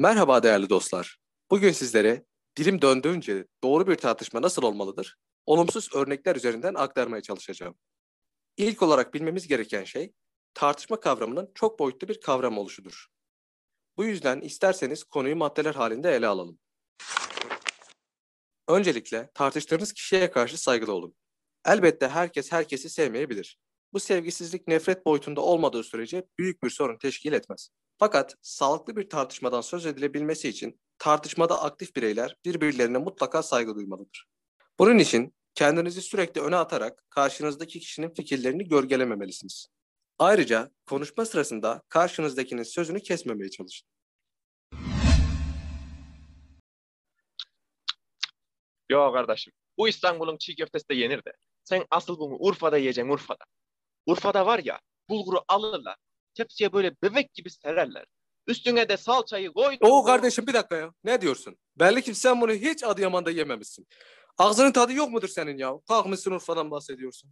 Merhaba değerli dostlar. Bugün sizlere dilim döndüğünce doğru bir tartışma nasıl olmalıdır? Olumsuz örnekler üzerinden aktarmaya çalışacağım. İlk olarak bilmemiz gereken şey tartışma kavramının çok boyutlu bir kavram oluşudur. Bu yüzden isterseniz konuyu maddeler halinde ele alalım. Öncelikle tartıştığınız kişiye karşı saygılı olun. Elbette herkes herkesi sevmeyebilir. Bu sevgisizlik nefret boyutunda olmadığı sürece büyük bir sorun teşkil etmez. Fakat sağlıklı bir tartışmadan söz edilebilmesi için tartışmada aktif bireyler birbirlerine mutlaka saygı duymalıdır. Bunun için kendinizi sürekli öne atarak karşınızdaki kişinin fikirlerini gölgelememelisiniz. Ayrıca konuşma sırasında karşınızdakinin sözünü kesmemeye çalışın. Yo kardeşim. Bu İstanbul'un çiğ köftesi de yenir de. Sen asıl bunu Urfa'da yiyeceksin Urfa'da. Urfa'da var ya bulguru alırlar. Tepsiye böyle bebek gibi sererler. Üstüne de salçayı koy. Oo kardeşim bir dakika ya. Ne diyorsun? Belli ki sen bunu hiç Adıyaman'da yememişsin. Ağzının tadı yok mudur senin ya? Kalkmışsın Urfa'dan bahsediyorsun.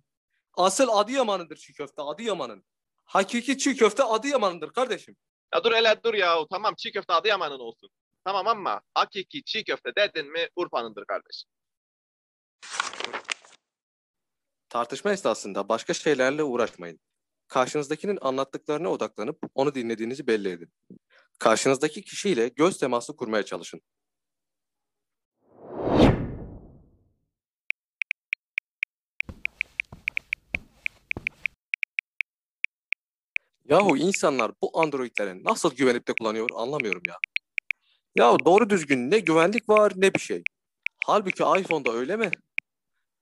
Asıl Adıyaman'ındır çiğ köfte Adıyaman'ın. Hakiki çiğ köfte Adıyaman'ındır kardeşim. Ya dur hele dur ya. Tamam çiğ köfte Adıyaman'ın olsun. Tamam ama hakiki çiğ köfte dedin mi Urfa'nındır kardeşim. Tartışma esnasında başka şeylerle uğraşmayın. Karşınızdakinin anlattıklarına odaklanıp onu dinlediğinizi belli edin. Karşınızdaki kişiyle göz teması kurmaya çalışın. Yahu insanlar bu Android'lere nasıl güvenip de kullanıyor anlamıyorum ya. Ya doğru düzgün ne güvenlik var ne bir şey. Halbuki iPhone'da öyle mi?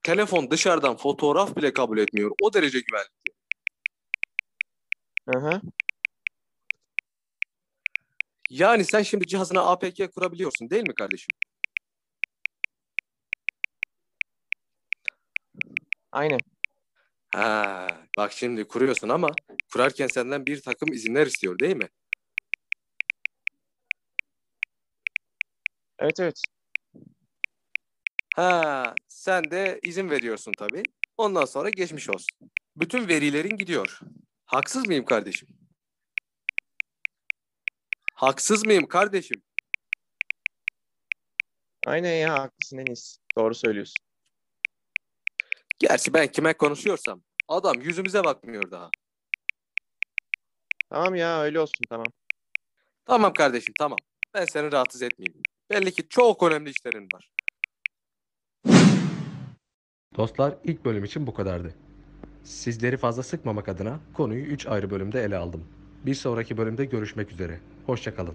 Telefon dışarıdan fotoğraf bile kabul etmiyor. O derece güvenlikli. Hı. Yani sen şimdi cihazına APK kurabiliyorsun değil mi kardeşim? Aynen. Ha, bak şimdi kuruyorsun ama kurarken senden bir takım izinler istiyor değil mi? Evet evet. Ha, sen de izin veriyorsun tabii. Ondan sonra geçmiş olsun. Bütün verilerin gidiyor. Haksız mıyım kardeşim? Haksız mıyım kardeşim? Aynen ya haklısın Enis. Doğru söylüyorsun. Gerçi ben kime konuşuyorsam adam yüzümüze bakmıyor daha. Tamam ya öyle olsun tamam. Tamam kardeşim tamam. Ben seni rahatsız etmeyeyim. Belli ki çok önemli işlerin var. Dostlar ilk bölüm için bu kadardı. Sizleri fazla sıkmamak adına konuyu 3 ayrı bölümde ele aldım. Bir sonraki bölümde görüşmek üzere. Hoşçakalın.